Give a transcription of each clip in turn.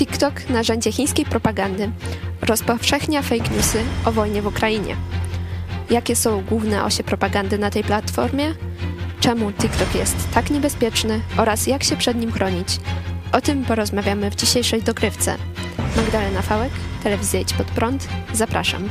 TikTok narzędzie chińskiej propagandy rozpowszechnia fake newsy o wojnie w Ukrainie. Jakie są główne osie propagandy na tej platformie? Czemu TikTok jest tak niebezpieczny oraz jak się przed nim chronić? O tym porozmawiamy w dzisiejszej dogrywce. Magdalena Fałek, Telewizja Idź Pod Prąd. Zapraszam.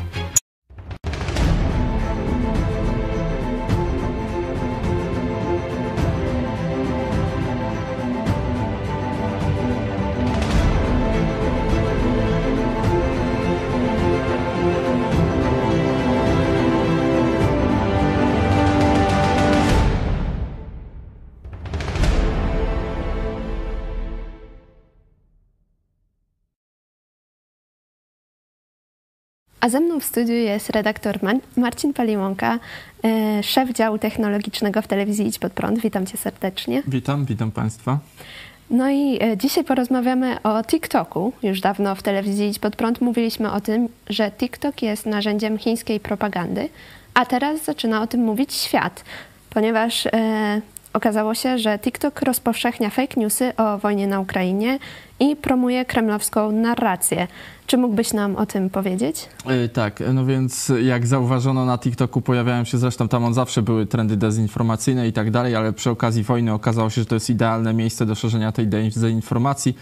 A ze mną w studiu jest redaktor Marcin Paliwonka, e, szef działu technologicznego w telewizji Idź Pod Prąd. Witam cię serdecznie. Witam, witam państwa. No i e, dzisiaj porozmawiamy o TikToku. Już dawno w telewizji Idź Pod Prąd mówiliśmy o tym, że TikTok jest narzędziem chińskiej propagandy, a teraz zaczyna o tym mówić świat, ponieważ e, okazało się, że TikTok rozpowszechnia fake newsy o wojnie na Ukrainie i promuje kremlowską narrację. Czy mógłbyś nam o tym powiedzieć? Yy, tak, no więc jak zauważono na TikToku, pojawiają się zresztą tam on zawsze były trendy dezinformacyjne i tak dalej, ale przy okazji wojny okazało się, że to jest idealne miejsce do szerzenia tej dezinformacji.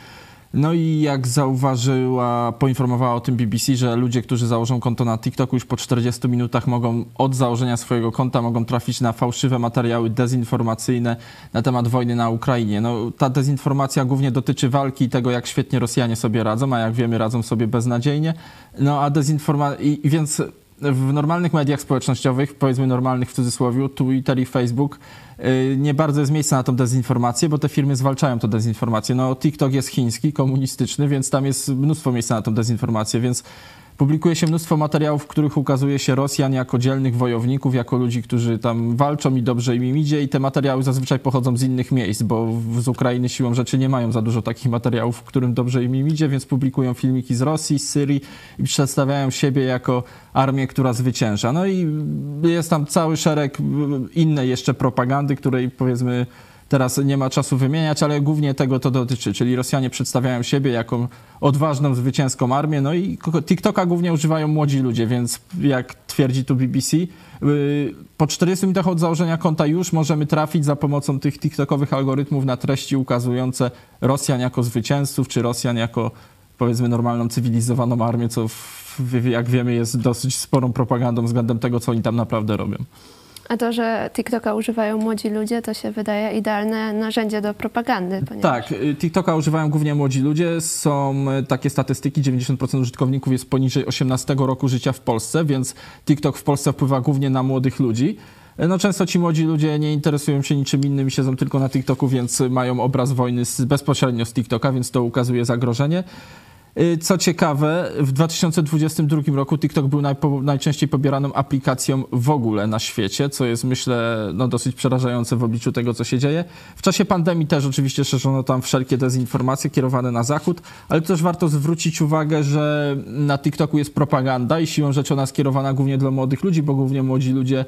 No i jak zauważyła, poinformowała o tym BBC, że ludzie, którzy założą konto na TikToku już po 40 minutach mogą od założenia swojego konta mogą trafić na fałszywe materiały dezinformacyjne na temat wojny na Ukrainie. No, ta dezinformacja głównie dotyczy walki i tego, jak świetnie Rosjanie sobie radzą, a jak wiemy, radzą sobie beznadziejnie. No a dezinformacja, więc w normalnych mediach społecznościowych, powiedzmy normalnych w cudzysłowie, Twitter i Facebook, y, nie bardzo jest miejsce na tą dezinformację, bo te firmy zwalczają tę dezinformację. No, TikTok jest chiński, komunistyczny, więc tam jest mnóstwo miejsca na tą dezinformację, więc Publikuje się mnóstwo materiałów, w których ukazuje się Rosjan jako dzielnych wojowników, jako ludzi, którzy tam walczą i dobrze im idzie i te materiały zazwyczaj pochodzą z innych miejsc, bo z Ukrainy siłą rzeczy nie mają za dużo takich materiałów, w którym dobrze im idzie, więc publikują filmiki z Rosji, z Syrii i przedstawiają siebie jako armię, która zwycięża. No i jest tam cały szereg innej jeszcze propagandy, której powiedzmy teraz nie ma czasu wymieniać, ale głównie tego to dotyczy, czyli Rosjanie przedstawiają siebie jako odważną, zwycięską armię, no i TikToka głównie używają młodzi ludzie, więc jak twierdzi tu BBC, y, po 40 minutach od założenia konta już możemy trafić za pomocą tych TikTokowych algorytmów na treści ukazujące Rosjan jako zwycięzców, czy Rosjan jako powiedzmy normalną, cywilizowaną armię, co w, jak wiemy jest dosyć sporą propagandą względem tego, co oni tam naprawdę robią. A to, że TikToka używają młodzi ludzie, to się wydaje idealne narzędzie do propagandy. Ponieważ... Tak, y, TikToka używają głównie młodzi ludzie. Są y, takie statystyki, 90% użytkowników jest poniżej 18 roku życia w Polsce, więc TikTok w Polsce wpływa głównie na młodych ludzi. Y, no często ci młodzi ludzie nie interesują się niczym innym siedzą tylko na TikToku, więc mają obraz wojny z, bezpośrednio z TikToka, więc to ukazuje zagrożenie. Y, co ciekawe, w 2022 roku TikTok był najczęściej pobieraną aplikacją w ogóle na świecie, co jest myślę no, dosyć przerażające w obliczu tego, co się dzieje. W czasie pandemii też oczywiście szerzono tam wszelkie dezinformacje kierowane na zachód, ale też warto zwrócić uwagę, że na TikToku jest propaganda i siłą rzeczy ona skierowana głównie dla młodych ludzi, bo głównie młodzi ludzie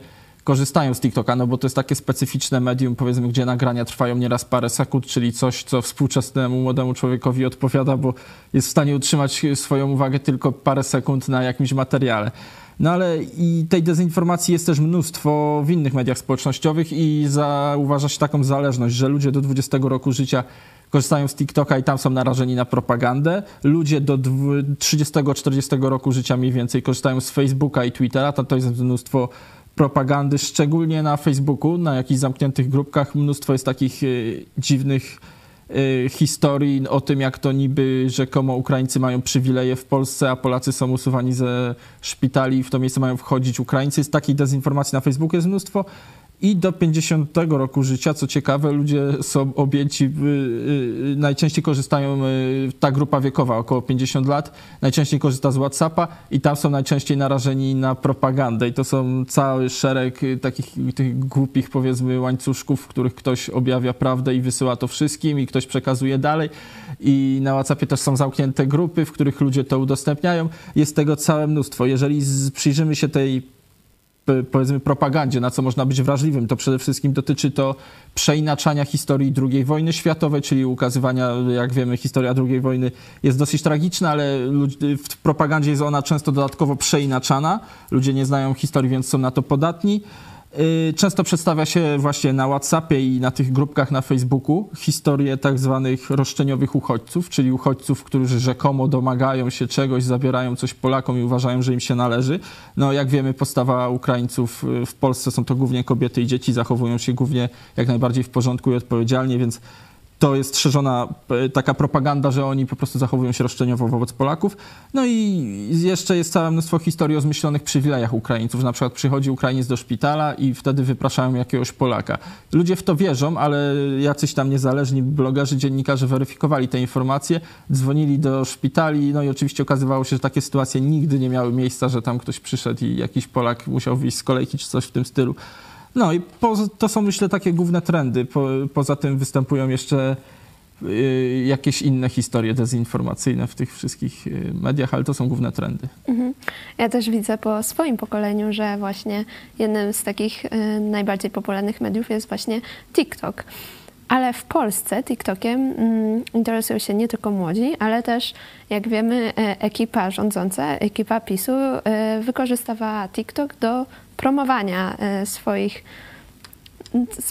korzystają z TikToka, no bo to jest takie specyficzne medium, powiedzmy, gdzie nagrania trwają nieraz parę sekund, czyli coś, co współczesnemu młodemu człowiekowi odpowiada, bo jest w stanie utrzymać swoją uwagę tylko parę sekund na jakimś materiale. No ale i tej dezinformacji jest też mnóstwo w innych mediach społecznościowych i zauważa się taką zależność, że ludzie do 20 roku życia korzystają z TikToka i tam są narażeni na propagandę. Ludzie do 30-40 roku życia mniej więcej korzystają z Facebooka i Twittera, to, to jest mnóstwo propagandy, szczególnie na Facebooku, na jakichś zamkniętych grupkach. Mnóstwo jest takich y, dziwnych y, historii o tym, jak to niby rzekomo Ukraińcy mają przywileje w Polsce, a Polacy są usuwani ze szpitali i w to miejsce mają wchodzić Ukraińcy. Z takiej dezinformacji na Facebooku jest mnóstwo. I do 50 roku życia, co ciekawe, ludzie są objęci, y, y, najczęściej korzystają, y, ta grupa wiekowa, około 50 lat, najczęściej korzysta z WhatsAppa i tam są najczęściej narażeni na propagandę. I to są cały szereg takich tych głupich, powiedzmy, łańcuszków, w których ktoś objawia prawdę i wysyła to wszystkim i ktoś przekazuje dalej. I na WhatsAppie też są zamknięte grupy, w których ludzie to udostępniają. Jest tego całe mnóstwo. Jeżeli przyjrzymy się tej powiedzmy propagandzie, na co można być wrażliwym, to przede wszystkim dotyczy to przeinaczania historii II wojny światowej, czyli ukazywania, jak wiemy, historia II wojny jest dosyć tragiczna, ale w propagandzie jest ona często dodatkowo przeinaczana. Ludzie nie znają historii, więc są na to podatni. Y, często przedstawia się właśnie na WhatsAppie i na tych grupkach na Facebooku historie tak zwanych roszczeniowych uchodźców, czyli uchodźców, którzy rzekomo domagają się czegoś, zabierają coś Polakom i uważają, że im się należy. No jak wiemy, postawa Ukraińców y, w Polsce są to głównie kobiety i dzieci, zachowują się głównie jak najbardziej w porządku i odpowiedzialnie, więc to jest szerzona e, taka propaganda, że oni po prostu zachowują się roszczeniowo wobec Polaków. No i jeszcze jest całe mnóstwo historii o zmyślonych przywilejach Ukraińców. Na przykład przychodzi Ukrainiec do szpitala i wtedy wypraszają jakiegoś Polaka. Ludzie w to wierzą, ale jacyś tam niezależni blogerzy, dziennikarze weryfikowali te informacje, dzwonili do szpitali, no i oczywiście okazywało się, że takie sytuacje nigdy nie miały miejsca, że tam ktoś przyszedł i jakiś Polak musiał wyjść z kolejki czy coś w tym stylu. No i po, to są myślę takie główne trendy. Po, poza tym występują jeszcze y, jakieś inne historie dezinformacyjne w tych wszystkich y, mediach, ale to są główne trendy. Mhm. Ja też widzę po swoim pokoleniu, że właśnie jednym z takich y, najbardziej popularnych mediów jest właśnie TikTok. Ale w Polsce TikTokiem mm, interesują się nie tylko młodzi, ale też, jak wiemy, e, ekipa rządząca, ekipa PiSu wykorzystywała TikTok do promowania e, swoich,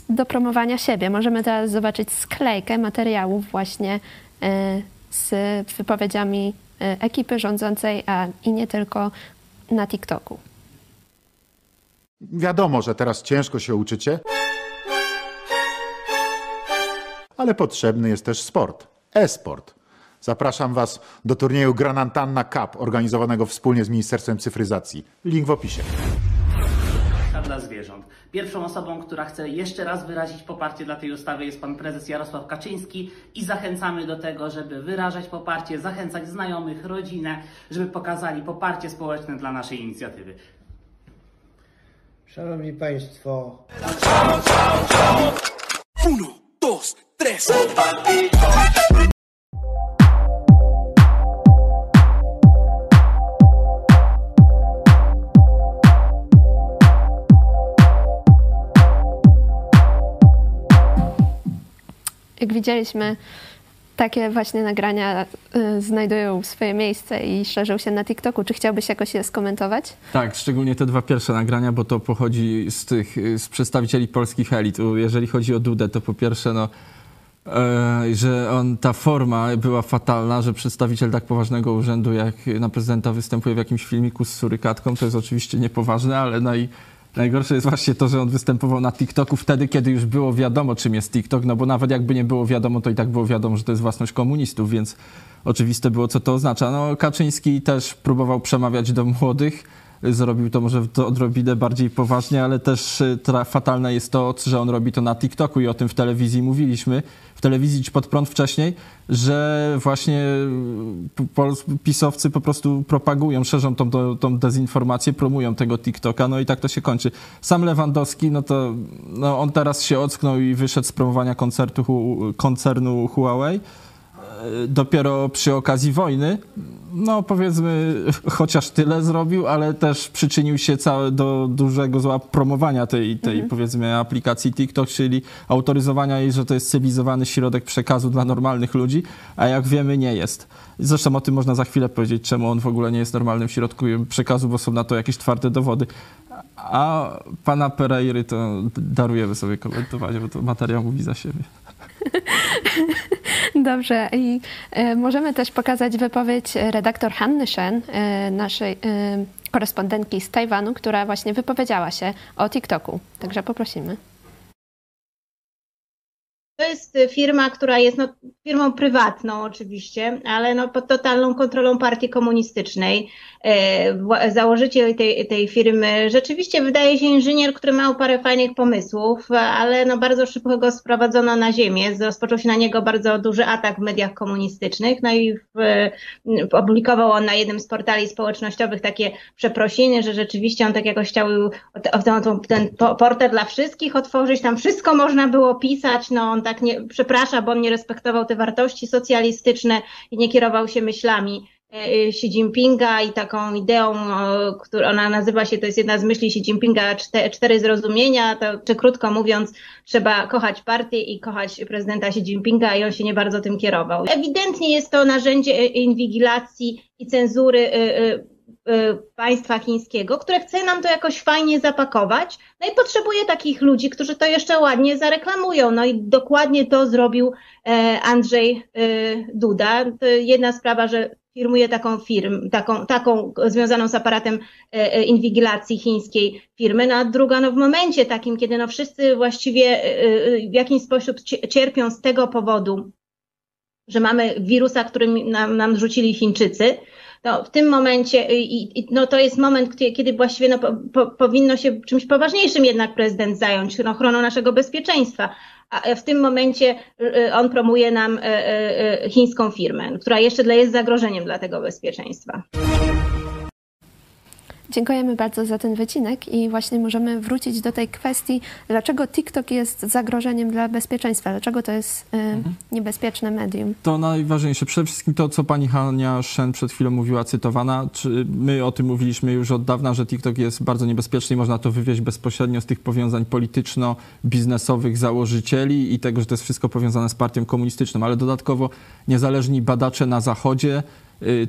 do promowania siebie. Możemy teraz zobaczyć sklejkę materiałów właśnie z wypowiedziami ekipy rządzącej, a i nie tylko na TikToku. Wiadomo, że teraz ciężko się uczycie ale potrzebny jest też sport. E-sport. Zapraszam Was do turnieju Granantanna Cup, organizowanego wspólnie z Ministerstwem Cyfryzacji. Link w opisie. Dla zwierząt. Pierwszą osobą, która chce jeszcze raz wyrazić poparcie dla tej ustawy jest pan prezes Jarosław Kaczyński i zachęcamy do tego, żeby wyrażać poparcie, zachęcać znajomych, rodzinę, żeby pokazali poparcie społeczne dla naszej inicjatywy. Szanowni Państwo. Ciao, ciao, ciao. Uno, dos, tres. Jak widzieliśmy, takie właśnie nagrania y, znajdują swoje miejsce i szerzą się na TikToku. Czy chciałbyś jakoś je skomentować? Tak, szczególnie te dwa pierwsze nagrania, bo to pochodzi z tych, z przedstawicieli polskich elit. Jeżeli chodzi o Dudę, to po pierwsze, no E, że on, ta forma była fatalna, że przedstawiciel tak poważnego urzędu jak na prezydenta występuje w jakimś filmiku z surykatką, to jest oczywiście niepoważne, ale naj, najgorsze jest właśnie to, że on występował na TikToku wtedy, kiedy już było wiadomo, czym jest TikTok, no bo nawet jakby nie było wiadomo, to i tak było wiadomo, że to jest własność komunistów, więc oczywiste było, co to oznacza. No, Kaczyński też próbował przemawiać do młodych, zrobił to może to odrobinę bardziej poważnie, ale też y, fatalne jest to, że on robi to na TikToku i o tym w telewizji mówiliśmy, w telewizji czy pod prąd wcześniej, że właśnie y, pisowcy po prostu propagują, szerzą tą, tą dezinformację, promują tego TikToka, no i tak to się kończy. Sam Lewandowski, no to no on teraz się ocknął i wyszedł z promowania koncertu, koncernu Huawei, dopiero przy okazji wojny, no powiedzmy, chociaż tyle zrobił, ale też przyczynił się całe do dużego zła promowania tej, tej mhm. powiedzmy aplikacji TikTok, czyli autoryzowania jej, że to jest cywilizowany środek przekazu dla normalnych ludzi, a jak wiemy nie jest. Zresztą o tym można za chwilę powiedzieć, czemu on w ogóle nie jest normalnym środkiem przekazu, bo są na to jakieś twarde dowody. A pana Pereiry to darujemy sobie komentować, bo to materiał mówi za siebie. Dobrze. I e, możemy też pokazać wypowiedź redaktor Hanny Shen, e, naszej e, korespondentki z Tajwanu, która właśnie wypowiedziała się o TikToku. Także poprosimy. To jest firma, która jest no, firmą prywatną oczywiście, ale no, pod totalną kontrolą partii komunistycznej. E, założyciel tej, tej firmy rzeczywiście wydaje się inżynier, który miał parę fajnych pomysłów, ale no, bardzo szybko go sprowadzono na ziemię. Rozpoczął się na niego bardzo duży atak w mediach komunistycznych, no i w, opublikował on na jednym z portali społecznościowych takie przeprosiny, że rzeczywiście on tak jakoś chciał ten, ten portal dla wszystkich otworzyć, tam wszystko można było pisać, no on tak nie, przeprasza, bo on nie respektował te wartości socjalistyczne i nie kierował się myślami Xi Jinpinga i taką ideą, która ona nazywa się, to jest jedna z myśli Xi Jinpinga, cztery zrozumienia, to, czy krótko mówiąc, trzeba kochać partię i kochać prezydenta Xi Jinpinga i on się nie bardzo tym kierował. Ewidentnie jest to narzędzie inwigilacji i cenzury państwa chińskiego, które chce nam to jakoś fajnie zapakować, no i potrzebuje takich ludzi, którzy to jeszcze ładnie zareklamują. No i dokładnie to zrobił Andrzej Duda. To jedna sprawa, że firmuje taką firmę, taką, taką związaną z aparatem inwigilacji chińskiej firmy, no a druga no w momencie takim, kiedy no wszyscy właściwie w jakiś sposób cierpią z tego powodu, że mamy wirusa, który nam, nam rzucili Chińczycy, to w tym momencie, i, no to jest moment, kiedy właściwie no, po, powinno się czymś poważniejszym jednak prezydent zająć, no, ochroną naszego bezpieczeństwa. A w tym momencie on promuje nam chińską firmę, która jeszcze jest zagrożeniem dla tego bezpieczeństwa. Dziękujemy bardzo za ten wycinek i właśnie możemy wrócić do tej kwestii, dlaczego TikTok jest zagrożeniem dla bezpieczeństwa, dlaczego to jest y, mhm. niebezpieczne medium. To najważniejsze, przede wszystkim to, co pani Hania Szen przed chwilą mówiła, cytowana, czy my o tym mówiliśmy już od dawna, że TikTok jest bardzo niebezpieczny i można to wywieźć bezpośrednio z tych powiązań polityczno-biznesowych założycieli i tego, że to jest wszystko powiązane z partią komunistyczną, ale dodatkowo niezależni badacze na Zachodzie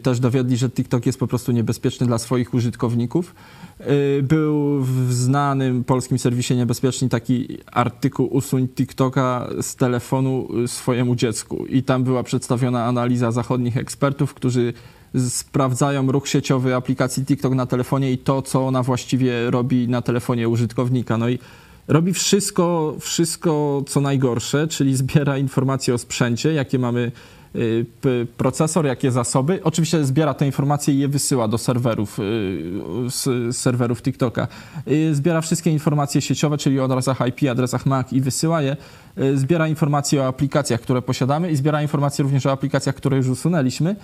też dowiedli, że TikTok jest po prostu niebezpieczny dla swoich użytkowników. Y, był w znanym polskim serwisie Niebezpieczni taki artykuł Usuń TikToka z telefonu swojemu dziecku i tam była przedstawiona analiza zachodnich ekspertów, którzy sprawdzają ruch sieciowy aplikacji TikTok na telefonie i to, co ona właściwie robi na telefonie użytkownika. No i robi wszystko, wszystko co najgorsze, czyli zbiera informacje o sprzęcie, jakie mamy Y, procesor, jakie zasoby. Oczywiście zbiera te informacje i je wysyła do serwerów, y, z serwerów TikToka. Y, zbiera wszystkie informacje sieciowe, czyli o adresach IP, adresach MAC i wysyła je. Zbiera informacje o aplikacjach, które posiadamy i zbiera informacje również o aplikacjach, które już usunęliśmy.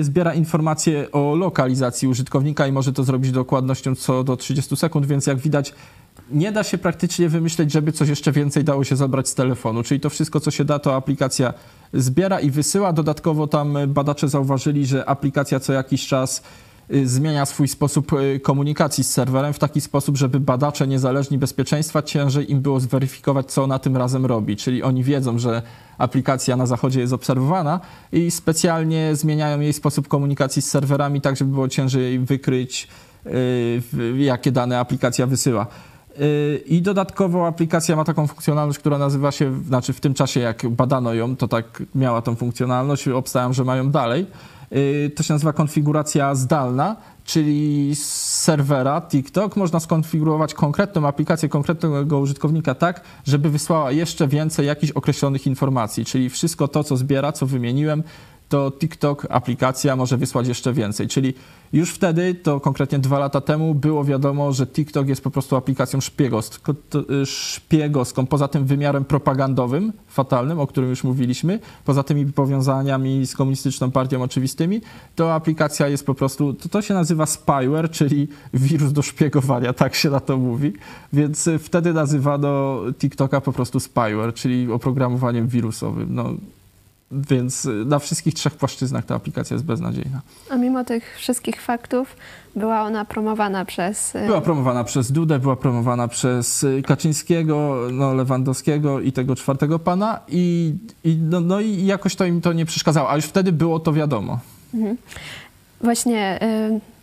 Zbiera informacje o lokalizacji użytkownika i może to zrobić dokładnością co do 30 sekund, więc jak widać nie da się praktycznie wymyśleć, żeby coś jeszcze więcej dało się zabrać z telefonu. Czyli to wszystko, co się da, to aplikacja zbiera i wysyła. Dodatkowo tam badacze zauważyli, że aplikacja co jakiś czas y, zmienia swój sposób y, komunikacji z serwerem w taki sposób, żeby badacze niezależni bezpieczeństwa ciężej im było zweryfikować, co ona tym razem robi. Czyli oni wiedzą, że aplikacja na zachodzie jest obserwowana i specjalnie zmieniają jej sposób komunikacji z serwerami, tak żeby było ciężej wykryć, jakie dane aplikacja wysyła. I dodatkowo aplikacja ma taką funkcjonalność, która nazywa się, znaczy w tym czasie jak badano ją, to tak miała tą funkcjonalność, obstawiam, że mają dalej. Y, to się nazywa konfiguracja zdalna, czyli z serwera TikTok można skonfigurować konkretną aplikację konkretnego użytkownika tak, żeby wysłała jeszcze więcej jakichś określonych informacji, czyli wszystko to, co zbiera, co wymieniłem, to TikTok aplikacja może wysłać jeszcze więcej. Czyli już wtedy, to konkretnie dwa lata temu, było wiadomo, że TikTok jest po prostu aplikacją y, szpiegowską, poza tym wymiarem propagandowym, fatalnym, o którym już mówiliśmy, poza tymi powiązaniami z komunistyczną partią oczywistymi, to aplikacja jest po prostu, to, to się nazywa spyware, czyli wirus do szpiegowania, tak się na to mówi, więc wtedy nazywano TikToka po prostu spyware, czyli oprogramowaniem wirusowym. No, więc na wszystkich trzech płaszczyznach ta aplikacja jest beznadziejna. A mimo tych wszystkich faktów była ona promowana przez... Y, była promowana przez Dudę, była promowana przez Kaczyńskiego, no, Lewandowskiego i tego czwartego pana i, i, no, no i jakoś to im to nie przeszkadzało, a już wtedy było to wiadomo. Mhm. Właśnie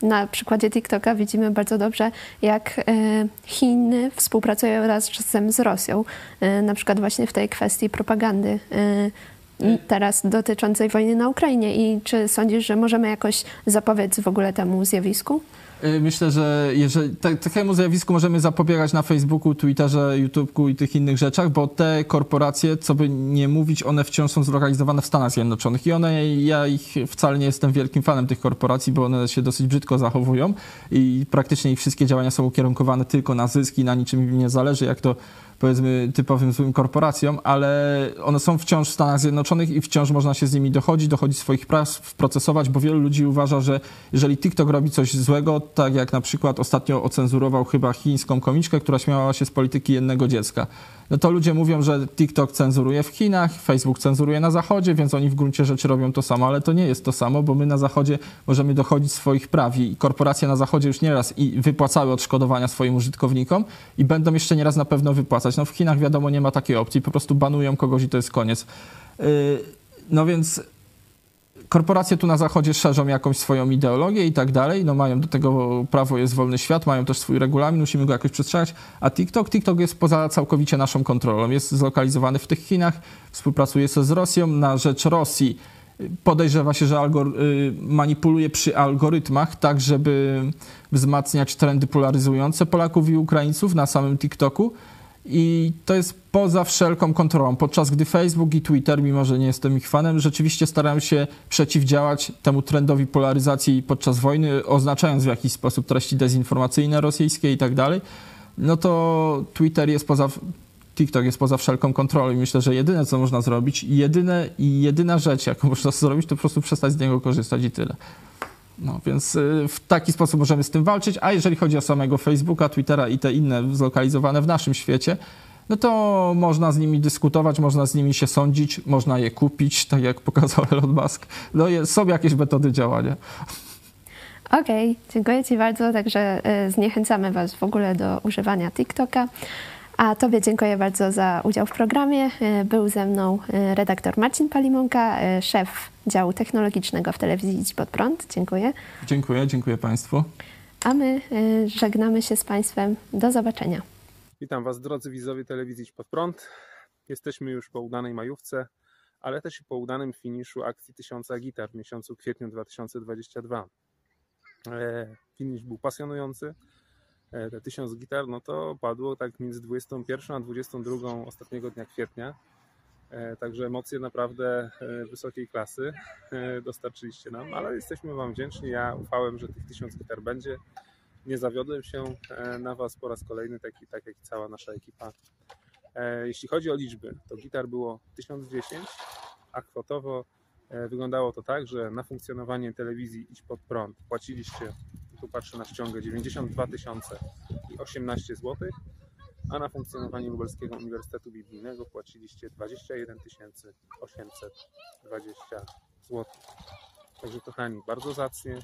y, na przykładzie TikToka widzimy bardzo dobrze, jak y, Chiny współpracują razem z Rosją, na przykład właśnie w tej kwestii propagandy teraz dotyczącej wojny na Ukrainie i czy sądzisz, że możemy jakoś zapobiec w ogóle temu zjawisku? Y, myślę, że jeżeli, tak, takiemu zjawisku możemy zapobiegać na Facebooku, Twitterze, YouTubeku i tych innych rzeczach, bo te korporacje, co by nie mówić, one wciąż są zlokalizowane w Stanach Zjednoczonych i one, ja ich wcale nie jestem wielkim fanem tych korporacji, bo one się dosyć brzydko zachowują i praktycznie ich wszystkie działania są ukierunkowane tylko na zyski, na niczym im nie zależy, jak to powiedzmy typowym złym korporacjom, ale one są wciąż w Stanach Zjednoczonych i wciąż można się z nimi dochodzić, dochodzić swoich praw, procesować, bo wielu ludzi uważa, że jeżeli TikTok robi coś złego, tak jak na przykład ostatnio ocenzurował chyba chińską komiczkę, która śmiała się z polityki jednego dziecka. No to ludzie mówią, że TikTok cenzuruje w Chinach, Facebook cenzuruje na Zachodzie, więc oni w gruncie rzeczy robią to samo, ale to nie jest to samo, bo my na Zachodzie możemy dochodzić swoich praw i korporacje na Zachodzie już nieraz i wypłacały odszkodowania swoim użytkownikom i będą jeszcze nieraz na pewno wypłacać. No w Chinach wiadomo nie ma takiej opcji, po prostu banują kogoś i to jest koniec. Yy, No więc korporacje tu na zachodzie szerzą jakąś swoją ideologię i tak dalej, no mają do tego prawo, jest wolny świat, mają też swój regulamin, musimy go jakoś przestrzegać, a TikTok, TikTok jest poza całkowicie naszą kontrolą, jest zlokalizowany w tych Chinach, współpracuje się z Rosją, na rzecz Rosji podejrzewa się, że algor- y, manipuluje przy algorytmach tak, żeby wzmacniać trendy polaryzujące Polaków i Ukraińców na samym TikToku, i to jest poza wszelką kontrolą. Podczas gdy Facebook i Twitter, mimo że nie jestem ich fanem, rzeczywiście starają się przeciwdziałać temu trendowi polaryzacji podczas wojny, oznaczając w jakiś sposób treści dezinformacyjne rosyjskie i tak dalej, no to Twitter jest poza. TikTok jest poza wszelką kontrolą i myślę, że jedyne, co można zrobić, jedyne i jedyna rzecz, jaką można zrobić, to po prostu przestać z niego korzystać i tyle. No, więc y, w taki sposób możemy z tym walczyć, a jeżeli chodzi o samego Facebooka, Twittera i te inne zlokalizowane w naszym świecie, no to można z nimi dyskutować, można z nimi się sądzić, można je kupić, tak jak pokazał Elon Musk. No są jakieś metody działania. Okej, dziękuję Ci bardzo. Także y, zniechęcamy Was w ogóle do używania TikToka. A Tobie dziękuję bardzo za udział w programie. Y, Był ze mną y, redaktor Marcin Palimonka, y, szef działu technologicznego w telewizji Idź Pod Prąd. Dziękuję. Dziękuję, dziękuję Państwu. A my żegnamy się z Państwem. Do zobaczenia. Witam Was, drodzy widzowie telewizji Idź Pod Prąd. Jesteśmy już po udanej majówce, ale też i po udanym finiszu akcji Tysiąca Gitar w miesiącu kwietniu 2022. E, Finisz był pasjonujący. E, Te tysiąc gitar, no to padło tak między 21 a 22 ostatniego dnia kwietnia. E, Także emocje naprawdę e, wysokiej klasy dostarczyliście nam, ale jesteśmy Wam wdzięczni. Ja ufałem, że tych tysiąc gitar będzie. Nie zawiodłem się na Was po raz kolejny, taki, tak jak i cała nasza ekipa. Jeśli chodzi o liczby, to gitar było 1010, a kwotowo wyglądało to tak, że na funkcjonowanie telewizji Idź Pod Prąd płaciliście, tu patrzę na ściągę, 92 tysiące i 18 zł, a na funkcjonowanie Lubelskiego Uniwersytetu Biblijnego płaciliście 21 820 zł. Także kochani, bardzo zacnie,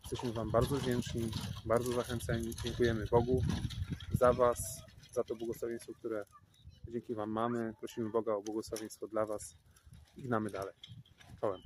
jesteśmy Wam bardzo wdzięczni, bardzo zachęceni, dziękujemy Bogu za Was, za to błogosławieństwo, które dzięki Wam mamy. Prosimy Boga o błogosławieństwo dla Was i gnamy dalej. Czołem.